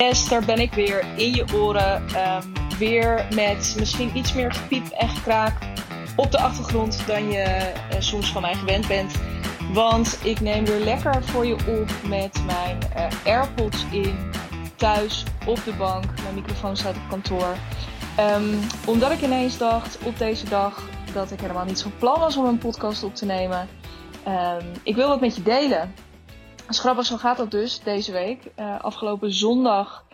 Daar ben ik weer in je oren. Ehm, weer met misschien iets meer gepiep en gekraak op de achtergrond dan je eh, soms van mij gewend bent. Want ik neem weer lekker voor je op met mijn uh, AirPods in. Thuis, op de bank. Mijn microfoon staat op kantoor. Um, omdat ik ineens dacht op deze dag dat ik helemaal niet van plan was om een podcast op te nemen. Um, ik wil wat met je delen. Grappig, zo gaat dat dus deze week. Uh, afgelopen zondag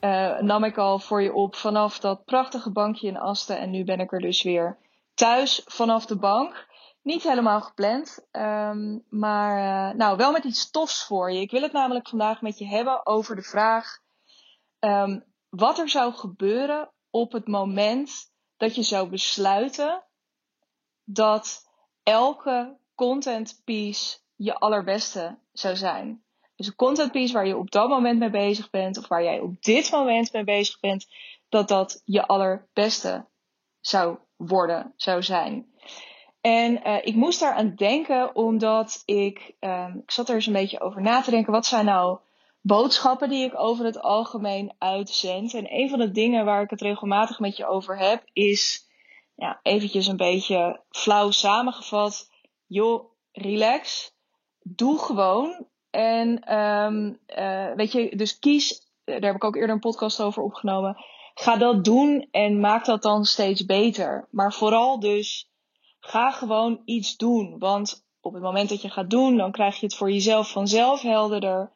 uh, nam ik al voor je op vanaf dat prachtige bankje in Asten. En nu ben ik er dus weer thuis vanaf de bank. Niet helemaal gepland, um, maar uh, nou, wel met iets tofs voor je. Ik wil het namelijk vandaag met je hebben over de vraag um, wat er zou gebeuren op het moment dat je zou besluiten dat elke content piece je allerbeste zou zijn. Dus een content piece waar je op dat moment mee bezig bent, of waar jij op dit moment mee bezig bent, dat dat je allerbeste zou worden, zou zijn. En uh, ik moest daar aan denken omdat ik, um, ik zat er eens een beetje over na te denken. Wat zijn nou boodschappen die ik over het algemeen uitzend? En een van de dingen waar ik het regelmatig met je over heb, is ja, eventjes een beetje flauw samengevat. Joh, relax doe gewoon. En um, uh, weet je, dus kies, daar heb ik ook eerder een podcast over opgenomen. Ga dat doen en maak dat dan steeds beter. Maar vooral dus, ga gewoon iets doen. Want op het moment dat je gaat doen, dan krijg je het voor jezelf vanzelf helderder.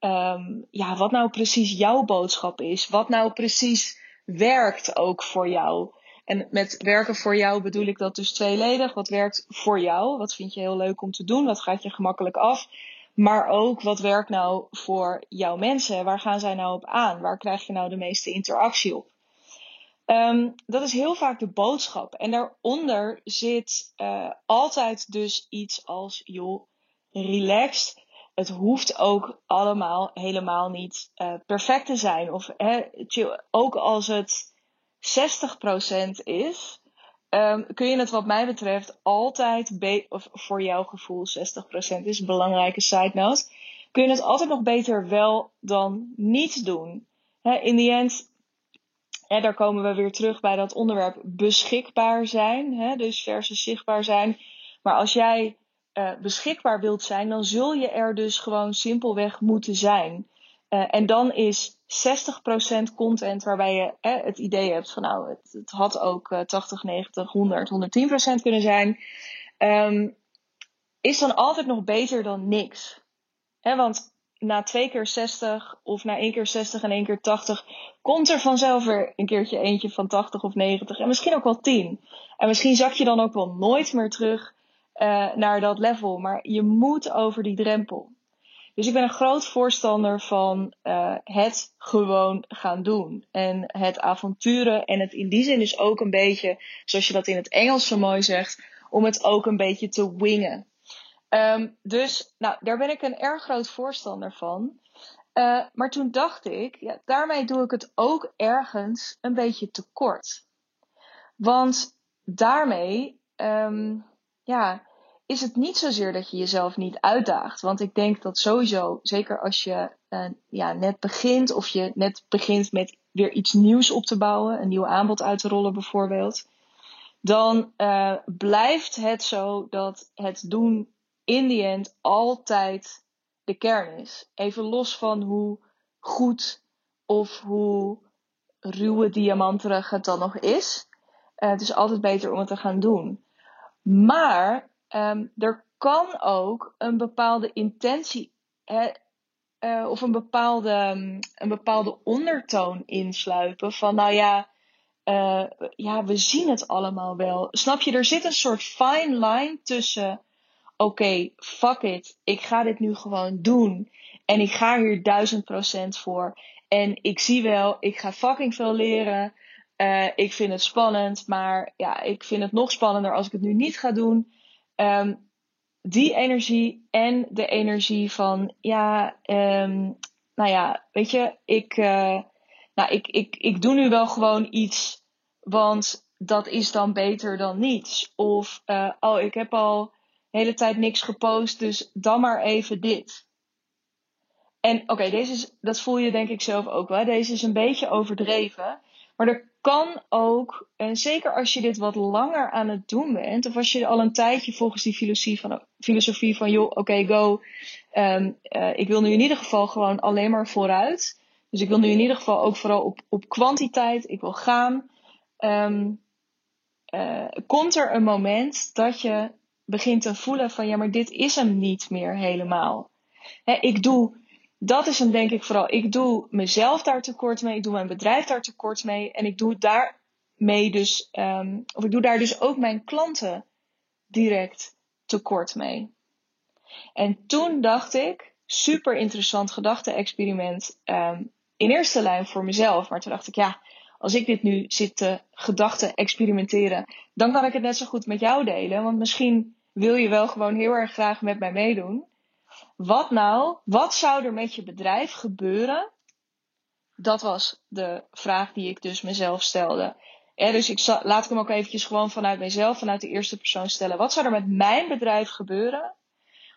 Um, ja, wat nou precies jouw boodschap is. Wat nou precies werkt ook voor jou. En met werken voor jou bedoel ik dat dus tweeledig. Wat werkt voor jou? Wat vind je heel leuk om te doen? Wat gaat je gemakkelijk af? Maar ook wat werkt nou voor jouw mensen? Waar gaan zij nou op aan? Waar krijg je nou de meeste interactie op? Um, dat is heel vaak de boodschap. En daaronder zit uh, altijd dus iets als, joh, relaxed. Het hoeft ook allemaal helemaal niet uh, perfect te zijn. Of ook als het 60% is, um, kun je het wat mij betreft altijd, of voor jouw gevoel 60% is belangrijke side note, kun je het altijd nog beter wel dan niet doen. In die end, daar komen we weer terug bij dat onderwerp beschikbaar zijn, dus versus zichtbaar zijn. Maar als jij uh, beschikbaar wilt zijn, dan zul je er dus gewoon simpelweg moeten zijn. Uh, en dan is 60% content waarbij je eh, het idee hebt van nou, het, het had ook uh, 80, 90, 100, 110% kunnen zijn. Um, is dan altijd nog beter dan niks. Want na twee keer 60 of na één keer 60 en één keer 80 komt er vanzelf weer een keertje eentje van 80 of 90 en misschien ook wel 10. En misschien zak je dan ook wel nooit meer terug uh, naar dat level. Maar je moet over die drempel. Dus ik ben een groot voorstander van uh, het gewoon gaan doen. En het avonturen. En het in die zin is ook een beetje, zoals je dat in het Engels zo mooi zegt, om het ook een beetje te wingen. Um, dus nou, daar ben ik een erg groot voorstander van. Uh, maar toen dacht ik, ja, daarmee doe ik het ook ergens een beetje tekort. Want daarmee, um, ja, is het niet zozeer dat je jezelf niet uitdaagt. Want ik denk dat sowieso, zeker als je uh, ja, net begint of je net begint met weer iets nieuws op te bouwen, een nieuw aanbod uit te rollen bijvoorbeeld, dan uh, blijft het zo dat het doen in the end altijd de kern is. Even los van hoe goed of hoe ruwe diamanterig het dan nog is. Uh, het is altijd beter om het te gaan doen. Maar um, er kan ook een bepaalde intentie hè, uh, of een bepaalde, een bepaalde ondertoon insluipen van nou ja, uh, ja, we zien het allemaal wel. Snap je, er zit een soort fine line tussen oké, fuck it, ik ga dit nu gewoon doen en ik ga hier duizend procent voor en ik zie wel, ik ga fucking veel leren. Uh, ik vind het spannend, maar ja, ik vind het nog spannender als ik het nu niet ga doen. Um, die energie en de energie van, ja, um, nou ja, weet je, ik, uh, nou, ik, ik, ik doe nu wel gewoon iets, want dat is dan beter dan niets. Of, uh, oh, ik heb al de hele tijd niks gepost, dus dan maar even dit. En oké, deze is, dat voel je denk ik zelf ook wel. Deze is een beetje overdreven. Maar er kan ook, en zeker als je dit wat langer aan het doen bent, of als je al een tijdje volgens die filosofie van, filosofie van joh, oké, go. Um, uh, ik wil nu in ieder geval gewoon alleen maar vooruit. Dus ik wil nu in ieder geval ook vooral op, op kwantiteit. Ik wil gaan. Um, uh, komt er een moment dat je begint te voelen van ja, maar dit is hem niet meer helemaal. Ik doe dat is hem denk ik vooral. Ik doe mezelf daar tekort mee. Ik doe mijn bedrijf daar tekort mee. En ik doe daarmee dus, um, of ik doe daar dus ook mijn klanten direct tekort mee. En toen dacht ik, super interessant gedachte-experiment. Um, in eerste lijn voor mezelf. Maar toen dacht ik, ja, als ik dit nu zit te gedachten experimenteren, dan kan ik het net zo goed met jou delen. Want misschien wil je wel gewoon heel erg graag met mij meedoen. Wat nou, wat zou er met je bedrijf gebeuren? Dat was de vraag die ik dus mezelf stelde. dus ik laat ik hem ook eventjes gewoon vanuit mezelf, vanuit de eerste persoon stellen. Wat zou er met mijn bedrijf gebeuren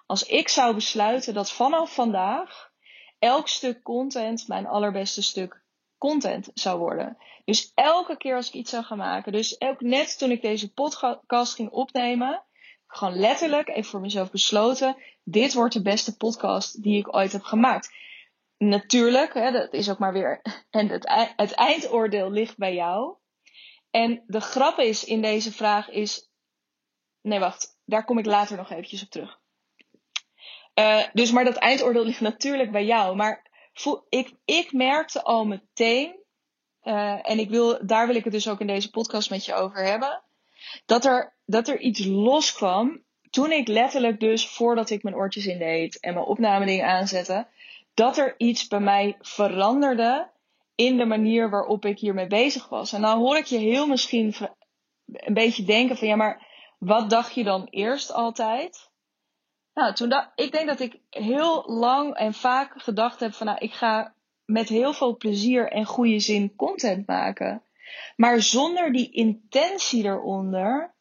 als ik zou besluiten dat vanaf vandaag elk stuk content mijn allerbeste stuk content zou worden? Dus elke keer als ik iets zou gaan maken, dus ook net toen ik deze podcast ging opnemen, gewoon letterlijk even voor mezelf besloten: dit wordt de beste podcast die ik ooit heb gemaakt. Natuurlijk, hè, dat is ook maar weer. En het, het eindoordeel ligt bij jou. En de grap is in deze vraag is. Nee, wacht. Daar kom ik later nog eventjes op terug. Uh, dus, maar dat eindoordeel ligt natuurlijk bij jou. Maar ik, ik merkte al meteen. Uh, en ik wil, daar wil ik het dus ook in deze podcast met je over hebben. Dat er, dat er iets loskwam toen ik letterlijk dus, voordat ik mijn oortjes in deed en mijn opnamedingen aanzette, dat er iets bij mij veranderde in de manier waarop ik hiermee bezig was. En dan hoor ik je heel misschien een beetje denken van ja, maar wat dacht je dan eerst altijd? Nou, toen dacht, ik denk dat ik heel lang en vaak gedacht heb van nou, ik ga met heel veel plezier en goede zin content maken. Maar zonder die intentie eronder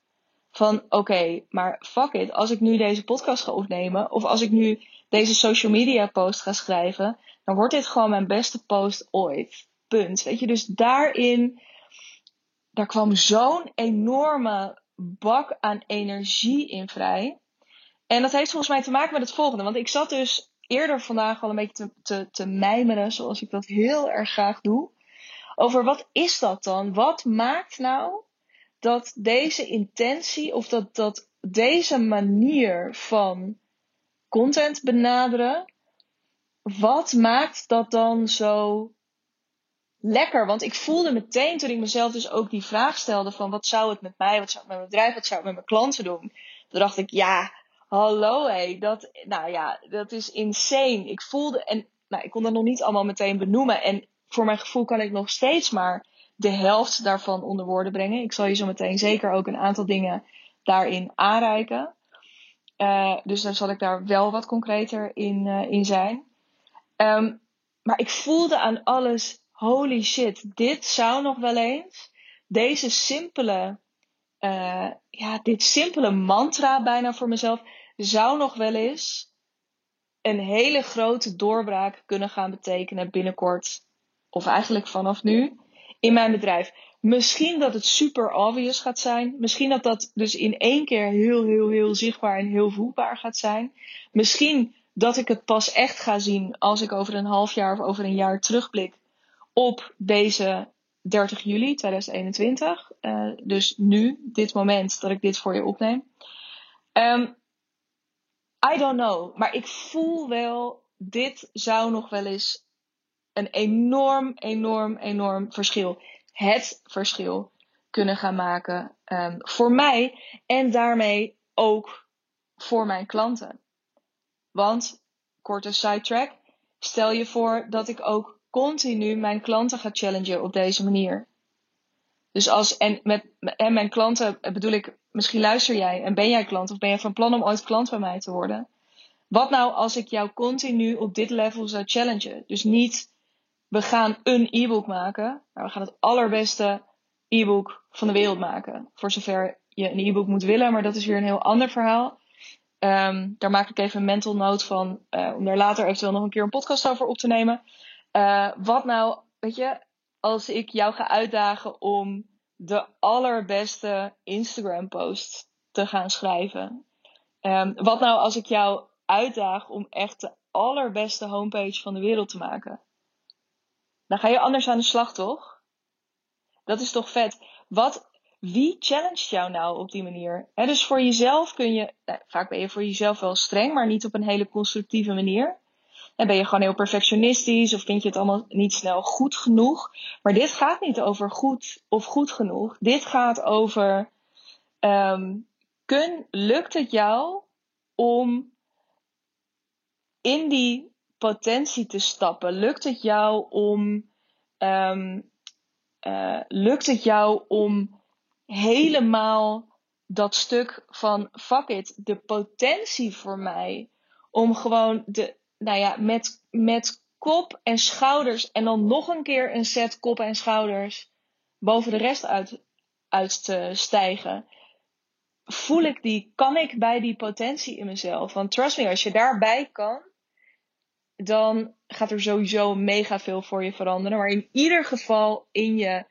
van oké, maar fuck it, als ik nu deze podcast ga opnemen of als ik nu deze social media post ga schrijven, dan wordt dit gewoon mijn beste post ooit. Punt. Weet je, dus daarin, daar kwam zo'n enorme bak aan energie in vrij. En dat heeft volgens mij te maken met het volgende. Want ik zat dus eerder vandaag al een beetje te, te, te mijmeren, zoals ik dat heel erg graag doe. Over wat is dat dan? Wat maakt nou dat deze intentie of dat, dat deze manier van content benaderen, wat maakt dat dan zo lekker? Want ik voelde meteen toen ik mezelf dus ook die vraag stelde van wat zou het met mij, wat zou het met mijn bedrijf, wat zou het met mijn klanten doen? Toen dacht ik, ja, hallo hé, dat, nou ja, dat is insane. Ik voelde, en nou, ik kon dat nog niet allemaal meteen benoemen. En voor mijn gevoel kan ik nog steeds maar de helft daarvan onder woorden brengen. Ik zal je zo meteen zeker ook een aantal dingen daarin aanreiken. Uh, dus dan zal ik daar wel wat concreter in, uh, in zijn. Um, maar ik voelde aan alles, holy shit, dit zou nog wel eens, deze simpele, uh, ja, dit simpele mantra bijna voor mezelf, zou nog wel eens een hele grote doorbraak kunnen gaan betekenen binnenkort. Of eigenlijk vanaf nu in mijn bedrijf. Misschien dat het super obvious gaat zijn. Misschien dat dat dus in één keer heel, heel, heel zichtbaar en heel voelbaar gaat zijn. Misschien dat ik het pas echt ga zien als ik over een half jaar of over een jaar terugblik op deze 30 juli 2021. Uh, dus nu, dit moment dat ik dit voor je opneem. Um, I don't know. Maar ik voel wel, dit zou nog wel eens een enorm, enorm, enorm verschil. Het verschil kunnen gaan maken um, voor mij en daarmee ook voor mijn klanten. Want, korte sidetrack, stel je voor dat ik ook continu mijn klanten ga challengen op deze manier. Dus als, en met en mijn klanten bedoel ik, misschien luister jij en ben jij klant of ben je van plan om ooit klant bij mij te worden. Wat nou als ik jou continu op dit level zou challengen? Dus niet we gaan een e-book maken, we gaan het allerbeste e-book van de wereld maken. Voor zover je een e-book moet willen, maar dat is weer een heel ander verhaal. Ehm, daar maak ik even een mental note van. Uh, om daar later eventueel nog een keer een podcast over op te nemen. Uh, wat nou, weet je, als ik jou ga uitdagen om de allerbeste Instagram post te gaan schrijven. Um, wat nou als ik jou uitdaag om echt de allerbeste homepage van de wereld te maken? Dan ga je anders aan de slag, toch? Dat is toch vet? Wat, wie challenged jou nou op die manier? Dus voor jezelf kun je, nou, vaak ben je voor jezelf wel streng, maar niet op een hele constructieve manier. En ben je gewoon heel perfectionistisch of vind je het allemaal niet snel goed genoeg. Maar dit gaat niet over goed of goed genoeg. Dit gaat over, um, kun, lukt het jou om in die potentie te stappen? Lukt het jou om, um, uh, lukt het jou om helemaal dat stuk van fuck it, de potentie voor mij om gewoon de, nou ja, met, met kop en schouders en dan nog een keer een set kop en schouders boven de rest uit, uit te stijgen. Voel ik die, kan ik bij die potentie in mezelf? Want trust me, als je daarbij kan, dan gaat er sowieso mega veel voor je veranderen. Maar in ieder geval in je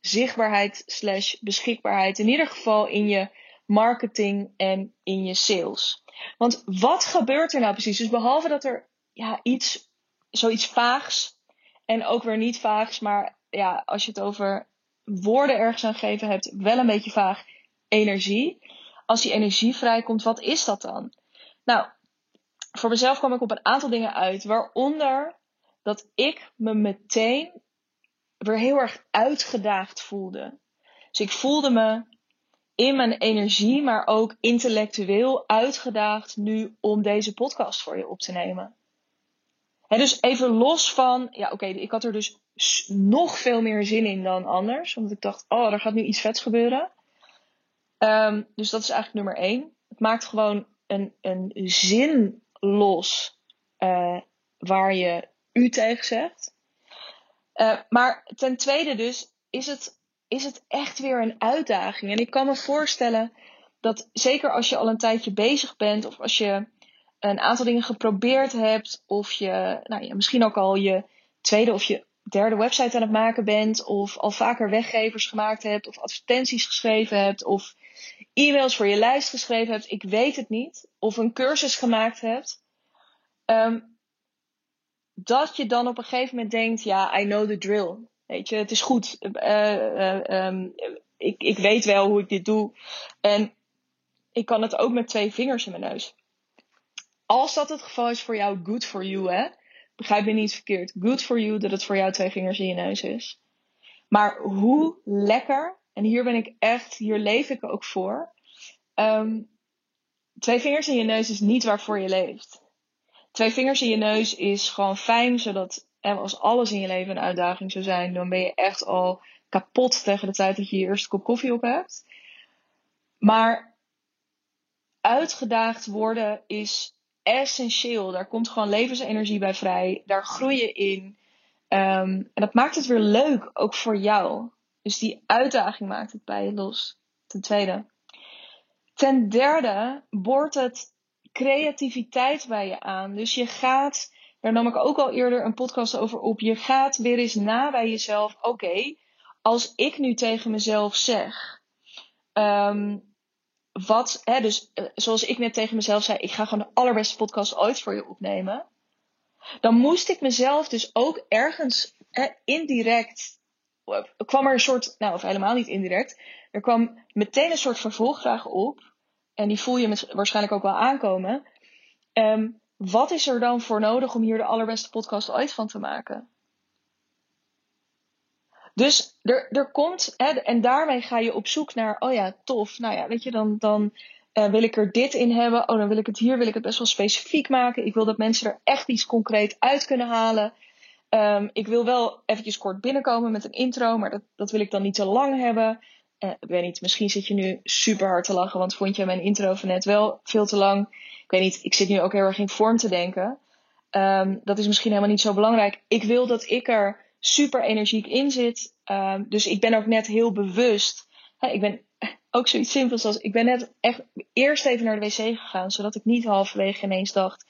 zichtbaarheid slash beschikbaarheid. In ieder geval in je marketing en in je sales. Want wat gebeurt er nou precies? Dus behalve dat er ja, iets, zoiets vaags en ook weer niet vaags, maar ja, als je het over woorden ergens aan geven hebt, wel een beetje vaag energie. Als die energie vrijkomt, wat is dat dan? Nou, voor mezelf kwam ik op een aantal dingen uit, waaronder dat ik me meteen weer heel erg uitgedaagd voelde. Dus ik voelde me in mijn energie, maar ook intellectueel uitgedaagd nu om deze podcast voor je op te nemen. En dus even los van, ja oké, ik had er dus nog veel meer zin in dan anders. Want ik dacht, oh, er gaat nu iets vets gebeuren. Um, dus dat is eigenlijk nummer één. Het maakt gewoon een, een zin los uh, waar je u tegen zegt. Uh, maar ten tweede dus is het, is het echt weer een uitdaging. En ik kan me voorstellen dat zeker als je al een tijdje bezig bent of als je een aantal dingen geprobeerd hebt, of je nou ja, misschien ook al je tweede of je derde website aan het maken bent, of al vaker weggevers gemaakt hebt, of advertenties geschreven hebt, of e-mails voor je lijst geschreven hebt, ik weet het niet, of een cursus gemaakt hebt, um, dat je dan op een gegeven moment denkt, ja, I know the drill. Weet je, het is goed. Uh, uh, um, ik, ik weet wel hoe ik dit doe. En ik kan het ook met twee vingers in mijn neus. Als dat het geval is voor jou, good for you, hè? Begrijp me niet verkeerd. Good for you dat het voor jou twee vingers in je neus is. Maar hoe lekker, en hier ben ik echt, hier leef ik ook voor. Um, twee vingers in je neus is niet waarvoor je leeft. Twee vingers in je neus is gewoon fijn, zodat als alles in je leven een uitdaging zou zijn, dan ben je echt al kapot tegen de tijd dat je je eerste kop koffie op hebt. Maar uitgedaagd worden is essentieel. Daar komt gewoon levensenergie bij vrij. Daar groei je in. Um, en dat maakt het weer leuk, ook voor jou. Dus die uitdaging maakt het bij je los. Ten tweede. Ten derde boort het creativiteit bij je aan. Dus je gaat, daar nam ik ook al eerder een podcast over op. Je gaat weer eens na bij jezelf. Oké, als ik nu tegen mezelf zeg. Um, wat, hè, dus uh, zoals ik net tegen mezelf zei, ik ga gewoon de allerbeste podcast ooit voor je opnemen. Dan moest ik mezelf dus ook ergens hè, indirect, kwam er een soort, nou of helemaal niet indirect, er kwam meteen een soort vervolgvraag op. En die voel je met, waarschijnlijk ook wel aankomen. Um, wat is er dan voor nodig om hier de allerbeste podcast ooit van te maken? Dus er, er komt, hè, en daarmee ga je op zoek naar, oh ja, tof. Nou ja, weet je, dan, dan uh, wil ik er dit in hebben. Oh, dan wil ik het hier, wil ik het best wel specifiek maken. Ik wil dat mensen er echt iets concreet uit kunnen halen. Um, ik wil wel eventjes kort binnenkomen met een intro, maar dat, dat wil ik dan niet te lang hebben. Uh, ik weet niet, misschien zit je nu super hard te lachen, want vond je mijn intro van net wel veel te lang. Ik weet niet, ik zit nu ook heel erg in vorm te denken. Um, dat is misschien helemaal niet zo belangrijk. Ik wil dat ik er super energiek in zit. Um, dus ik ben ook net heel bewust. Hè, ik ben ook zoiets simpels als: ik ben net echt eerst even naar de wc gegaan, zodat ik niet halverwege ineens dacht.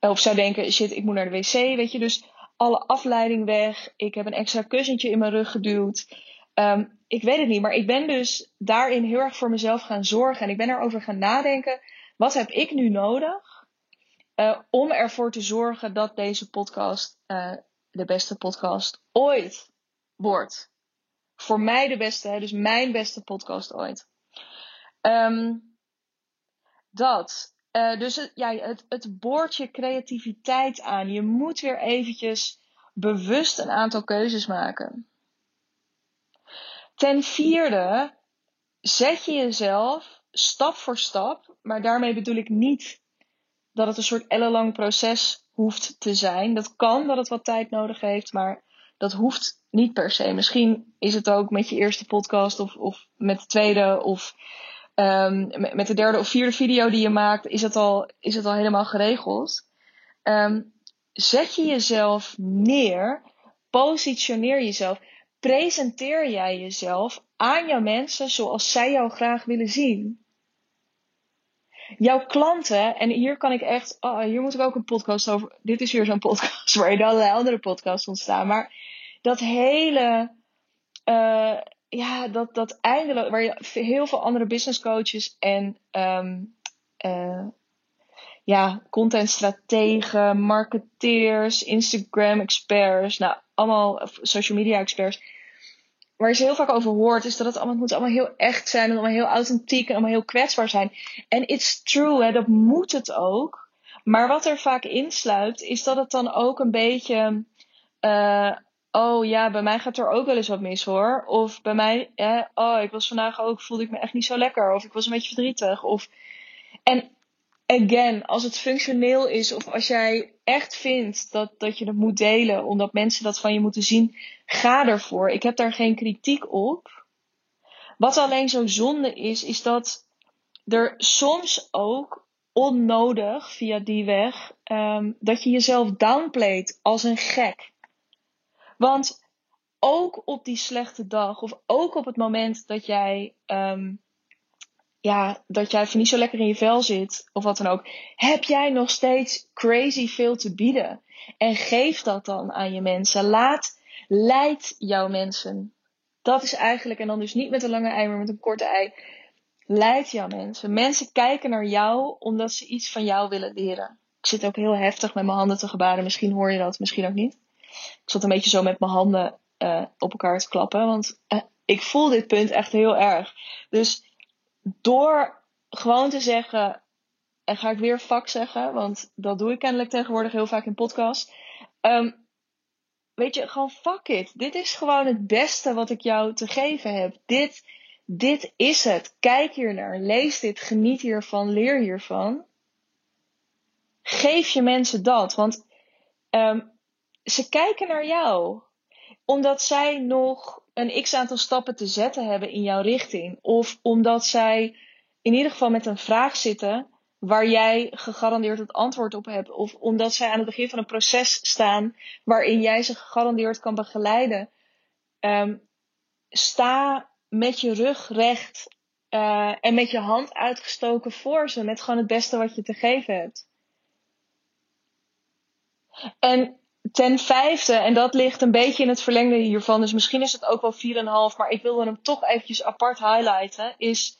Of zou denken: shit, ik moet naar de wc. Weet je, dus alle afleiding weg. Ik heb een extra kussentje in mijn rug geduwd. Ehm, ik weet het niet, maar ik ben dus daarin heel erg voor mezelf gaan zorgen. En ik ben erover gaan nadenken: wat heb ik nu nodig uh, om ervoor te zorgen dat deze podcast uh, de beste podcast ooit wordt? Voor mij de beste, dus mijn beste podcast ooit. Um, dat. Uh, dus het, ja, het, het boort je creativiteit aan. Je moet weer eventjes bewust een aantal keuzes maken. Ten vierde, zet je jezelf stap voor stap, maar daarmee bedoel ik niet dat het een soort ellenlang proces hoeft te zijn. Dat kan dat het wat tijd nodig heeft, maar dat hoeft niet per se. Misschien is het ook met je eerste podcast of, of met de tweede of um, met de derde of vierde video die je maakt, is het al, is het al helemaal geregeld. Um, zet je jezelf neer, positioneer jezelf, presenteer jij jezelf aan jouw mensen zoals zij jou graag willen zien. Jouw klanten, en hier kan ik echt, oh, hier moet ik ook een podcast over. Dit is weer zo'n podcast waar je allerlei andere podcasts ontstaan. Maar dat hele, uh, ja, dat, dat eindelijk, waar je heel veel andere business coaches en um, uh, ja, contentstrategen, marketeers, Instagram experts, nou allemaal social media experts. Waar je ze heel vaak over hoort, is dat het allemaal, moet allemaal heel echt zijn en allemaal heel authentiek en allemaal heel kwetsbaar zijn. En it's true, hè, dat moet het ook. Maar wat er vaak insluit, is dat het dan ook een beetje uh, oh ja, bij mij gaat er ook wel eens wat mis hoor. Of bij mij, oh, ik was vandaag ook, voelde ik me echt niet zo lekker. Of ik was een beetje verdrietig. Of... En again, als het functioneel is, of als jij echt vindt dat, dat je het moet delen, omdat mensen dat van je moeten zien, ga ervoor. Ik heb daar geen kritiek op. Wat alleen zo zonde is, is dat er soms ook onnodig via die weg, um, dat je jezelf downplayt als een gek. Want ook op die slechte dag, of ook op het moment dat jij, um, ja, dat jij niet zo lekker in je vel zit, of wat dan ook, heb jij nog steeds crazy veel te bieden. En geef dat dan aan je mensen. Laat, leid jouw mensen. Dat is eigenlijk, en dan dus niet met een lange ei, maar met een korte ei. Leid jouw mensen. Mensen kijken naar jou omdat ze iets van jou willen leren. Ik zit ook heel heftig met mijn handen te gebaren. Misschien hoor je dat, misschien ook niet. Ik zat een beetje zo met mijn handen uh, op elkaar te klappen. Want uh, ik voel dit punt echt heel erg. Dus door gewoon te zeggen. En ga ik weer fuck zeggen, want dat doe ik kennelijk tegenwoordig heel vaak in podcast. Um, weet je, gewoon fuck it. Dit is gewoon het beste wat ik jou te geven heb. Dit, dit is het. Kijk hier naar. Lees dit. Geniet hiervan. Leer hiervan. Geef je mensen dat. Want um, ze kijken naar jou. Omdat zij nog een x aantal stappen te zetten hebben in jouw richting. Of omdat zij in ieder geval met een vraag zitten waar jij gegarandeerd het antwoord op hebt. Of omdat zij aan het begin van een proces staan waarin jij ze gegarandeerd kan begeleiden. Um, sta met je rug recht uh, en met je hand uitgestoken voor ze. Met gewoon het beste wat je te geven hebt. En ten vijfde, en dat ligt een beetje in het verlengde hiervan, dus misschien is het ook wel 4,5, maar ik wilde hem toch eventjes apart highlighten, is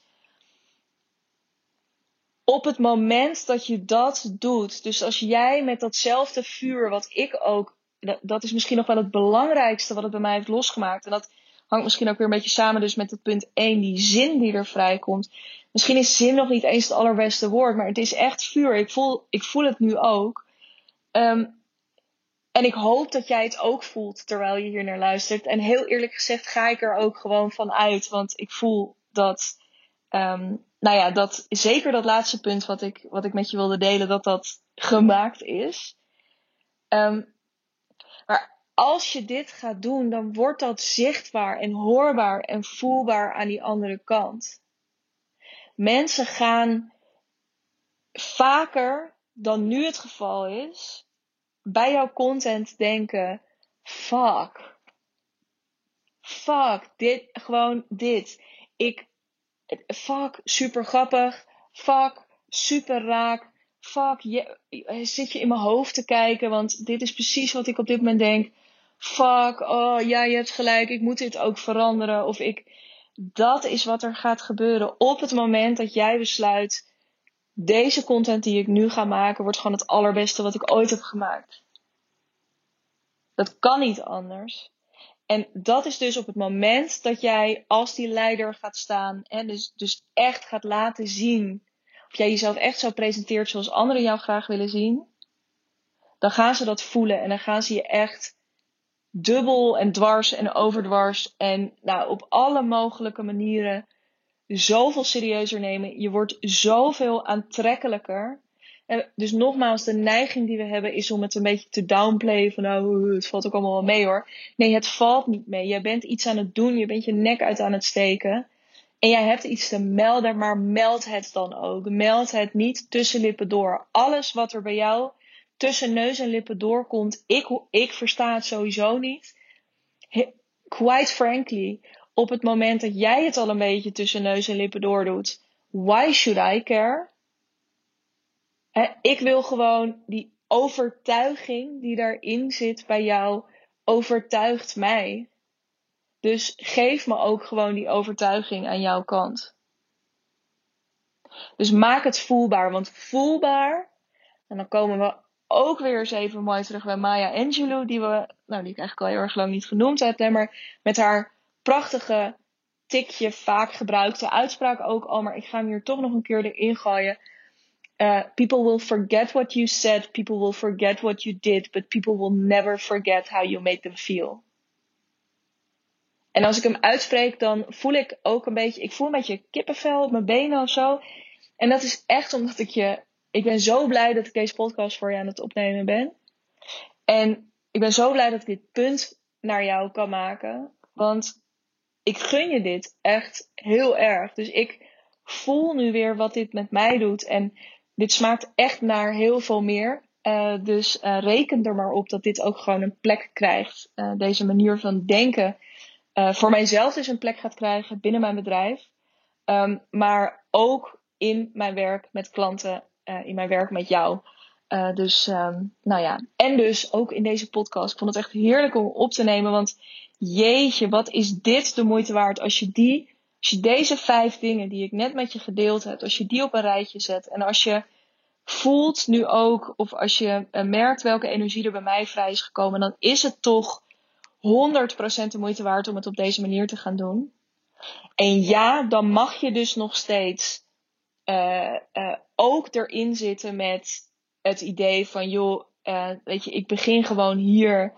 op het moment dat je dat doet, dus als jij met datzelfde vuur, wat ik ook, dat is misschien nog wel het belangrijkste wat het bij mij heeft losgemaakt, en dat hangt misschien ook weer een beetje samen dus met het punt 1, die zin die er vrijkomt. Misschien is zin nog niet eens het allerbeste woord, maar het is echt vuur. Ik voel, ik voel het nu ook. Um, en ik hoop dat jij het ook voelt terwijl je hier naar luistert. En heel eerlijk gezegd ga ik er ook gewoon van uit. Want ik voel dat, um, nou ja, dat zeker dat laatste punt wat ik, wat ik met je wilde delen, dat dat gemaakt is. Um, maar als je dit gaat doen, dan wordt dat zichtbaar en hoorbaar en voelbaar aan die andere kant. Mensen gaan vaker dan nu het geval is, bij jouw content denken: fuck. Fuck, dit, gewoon dit. Ik, fuck, super grappig. Fuck, super raak. Fuck, je, zit je in mijn hoofd te kijken, want dit is precies wat ik op dit moment denk. Fuck, oh ja, je hebt gelijk, ik moet dit ook veranderen. Of ik, dat is wat er gaat gebeuren op het moment dat jij besluit. Deze content die ik nu ga maken, wordt gewoon het allerbeste wat ik ooit heb gemaakt. Dat kan niet anders. En dat is dus op het moment dat jij als die leider gaat staan en dus, dus echt gaat laten zien, of jij jezelf echt zo presenteert zoals anderen jou graag willen zien, dan gaan ze dat voelen en dan gaan ze je echt dubbel en dwars en overdwars en nou, op alle mogelijke manieren zoveel serieuzer nemen. Je wordt zoveel aantrekkelijker dus nogmaals, de neiging die we hebben is om het een beetje te downplayen. Van nou, het valt ook allemaal wel mee hoor. Nee, het valt niet mee. Jij bent iets aan het doen. Je bent je nek uit aan het steken. En jij hebt iets te melden, maar meld het dan ook. Meld het niet tussen lippen door. Alles wat er bij jou tussen neus en lippen doorkomt, ik, ik versta het sowieso niet. Quite frankly, op het moment dat jij het al een beetje tussen neus en lippen door doet, why should I care? ik wil gewoon die overtuiging die daarin zit bij jou, overtuigt mij. Dus geef me ook gewoon die overtuiging aan jouw kant. Dus maak het voelbaar, want voelbaar, en dan komen we ook weer eens even mooi terug bij Maya Angelou, die, we, nou, die ik eigenlijk al heel erg lang niet genoemd heb, maar met haar prachtige, tikje vaak gebruikte uitspraak ook al, maar ik ga hem hier toch nog een keer erin gooien. Uh, people will forget what you said, people will forget what you did, but people will never forget how you made them feel. En als ik hem uitspreek, dan voel ik ook een beetje, ik voel een beetje kippenvel op mijn benen of zo. En dat is echt omdat ik je, ik ben zo blij dat ik deze podcast voor je aan het opnemen ben. En ik ben zo blij dat ik dit punt naar jou kan maken. Want ik gun je dit echt heel erg. Dus ik voel nu weer wat dit met mij doet. En dit smaakt echt naar heel veel meer. Uh, dus uh, reken er maar op dat dit ook gewoon een plek krijgt. Uh, deze manier van denken voor mijzelf dus een plek gaat krijgen binnen mijn bedrijf. Um, maar ook in mijn werk met klanten, in mijn werk met jou. dus, um, nou ja. En dus ook in deze podcast. Ik vond het echt heerlijk om op te nemen. Want jeetje, wat is dit de moeite waard als je die als je deze vijf dingen die ik net met je gedeeld heb, als je die op een rijtje zet en als je voelt nu ook, of als je eh, merkt welke energie er bij mij vrij is gekomen, dan is het toch 100% de moeite waard om het op deze manier te gaan doen. En ja, dan mag je dus nog steeds uh, uh, ook erin zitten met het idee van, joh, weet je, ik begin gewoon hier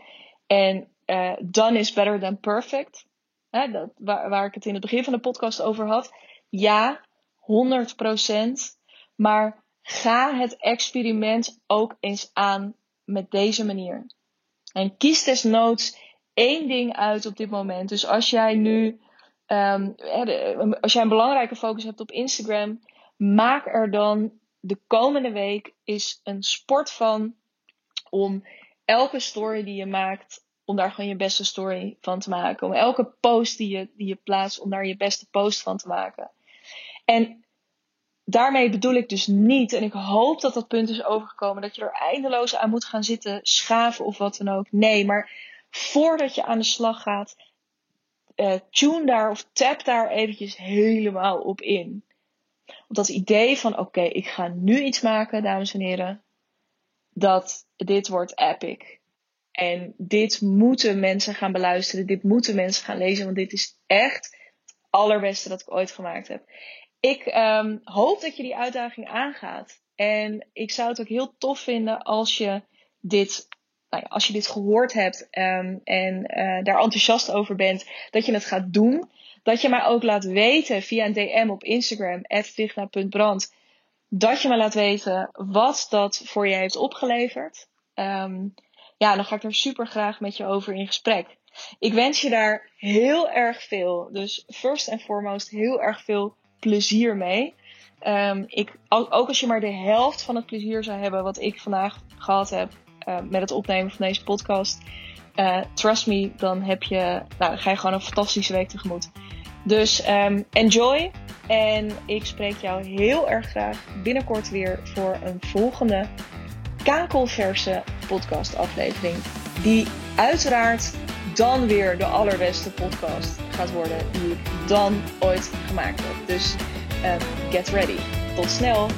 en done is better than perfect hè, dat, waar, waar ik het in het begin van de podcast over had. Ja, 100%. Maar ga het experiment ook eens aan met deze manier. En kies desnoods één ding uit op dit moment. Dus als jij nu, um, als jij een belangrijke focus hebt op Instagram, maak er dan de komende week is een sport van om elke story die je maakt om daar gewoon je beste story van te maken. Om elke post die je, die je plaatst, om daar je beste post van te maken. En daarmee bedoel ik dus niet, en ik hoop dat dat punt is overgekomen, dat je er eindeloos aan moet gaan zitten schaven of wat dan ook. Nee, maar voordat je aan de slag gaat, uh, tune daar of tap daar eventjes helemaal op in. Want dat idee van, oké, ik ga nu iets maken, dames en heren, dat dit wordt epic. En dit moeten mensen gaan beluisteren. Dit moeten mensen gaan lezen. Want dit is echt het allerbeste dat ik ooit gemaakt heb. Ik um, hoop dat je die uitdaging aangaat. En ik zou het ook heel tof vinden als je dit, nou ja, als je dit gehoord hebt um, en uh, daar enthousiast over bent, dat je het gaat doen. Dat je mij ook laat weten via een DM op Instagram, @vigna.brand, dat je me laat weten wat dat voor je heeft opgeleverd. Um, ja, dan ga ik er super graag met je over in gesprek. Ik wens je daar heel erg veel, dus first and foremost heel erg veel plezier mee. Um, ik, ook als je maar de helft van het plezier zou hebben wat ik vandaag gehad heb uh, met het opnemen van deze podcast. Uh, trust me, dan heb je, nou, ga je gewoon een fantastische week tegemoet. Dus um, enjoy. En ik spreek jou heel erg graag binnenkort weer voor een volgende kakelverse podcastaflevering. Die uiteraard dan weer de allerbeste podcast gaat worden die ik dan ooit gemaakt heb. Dus um, get ready. Tot snel!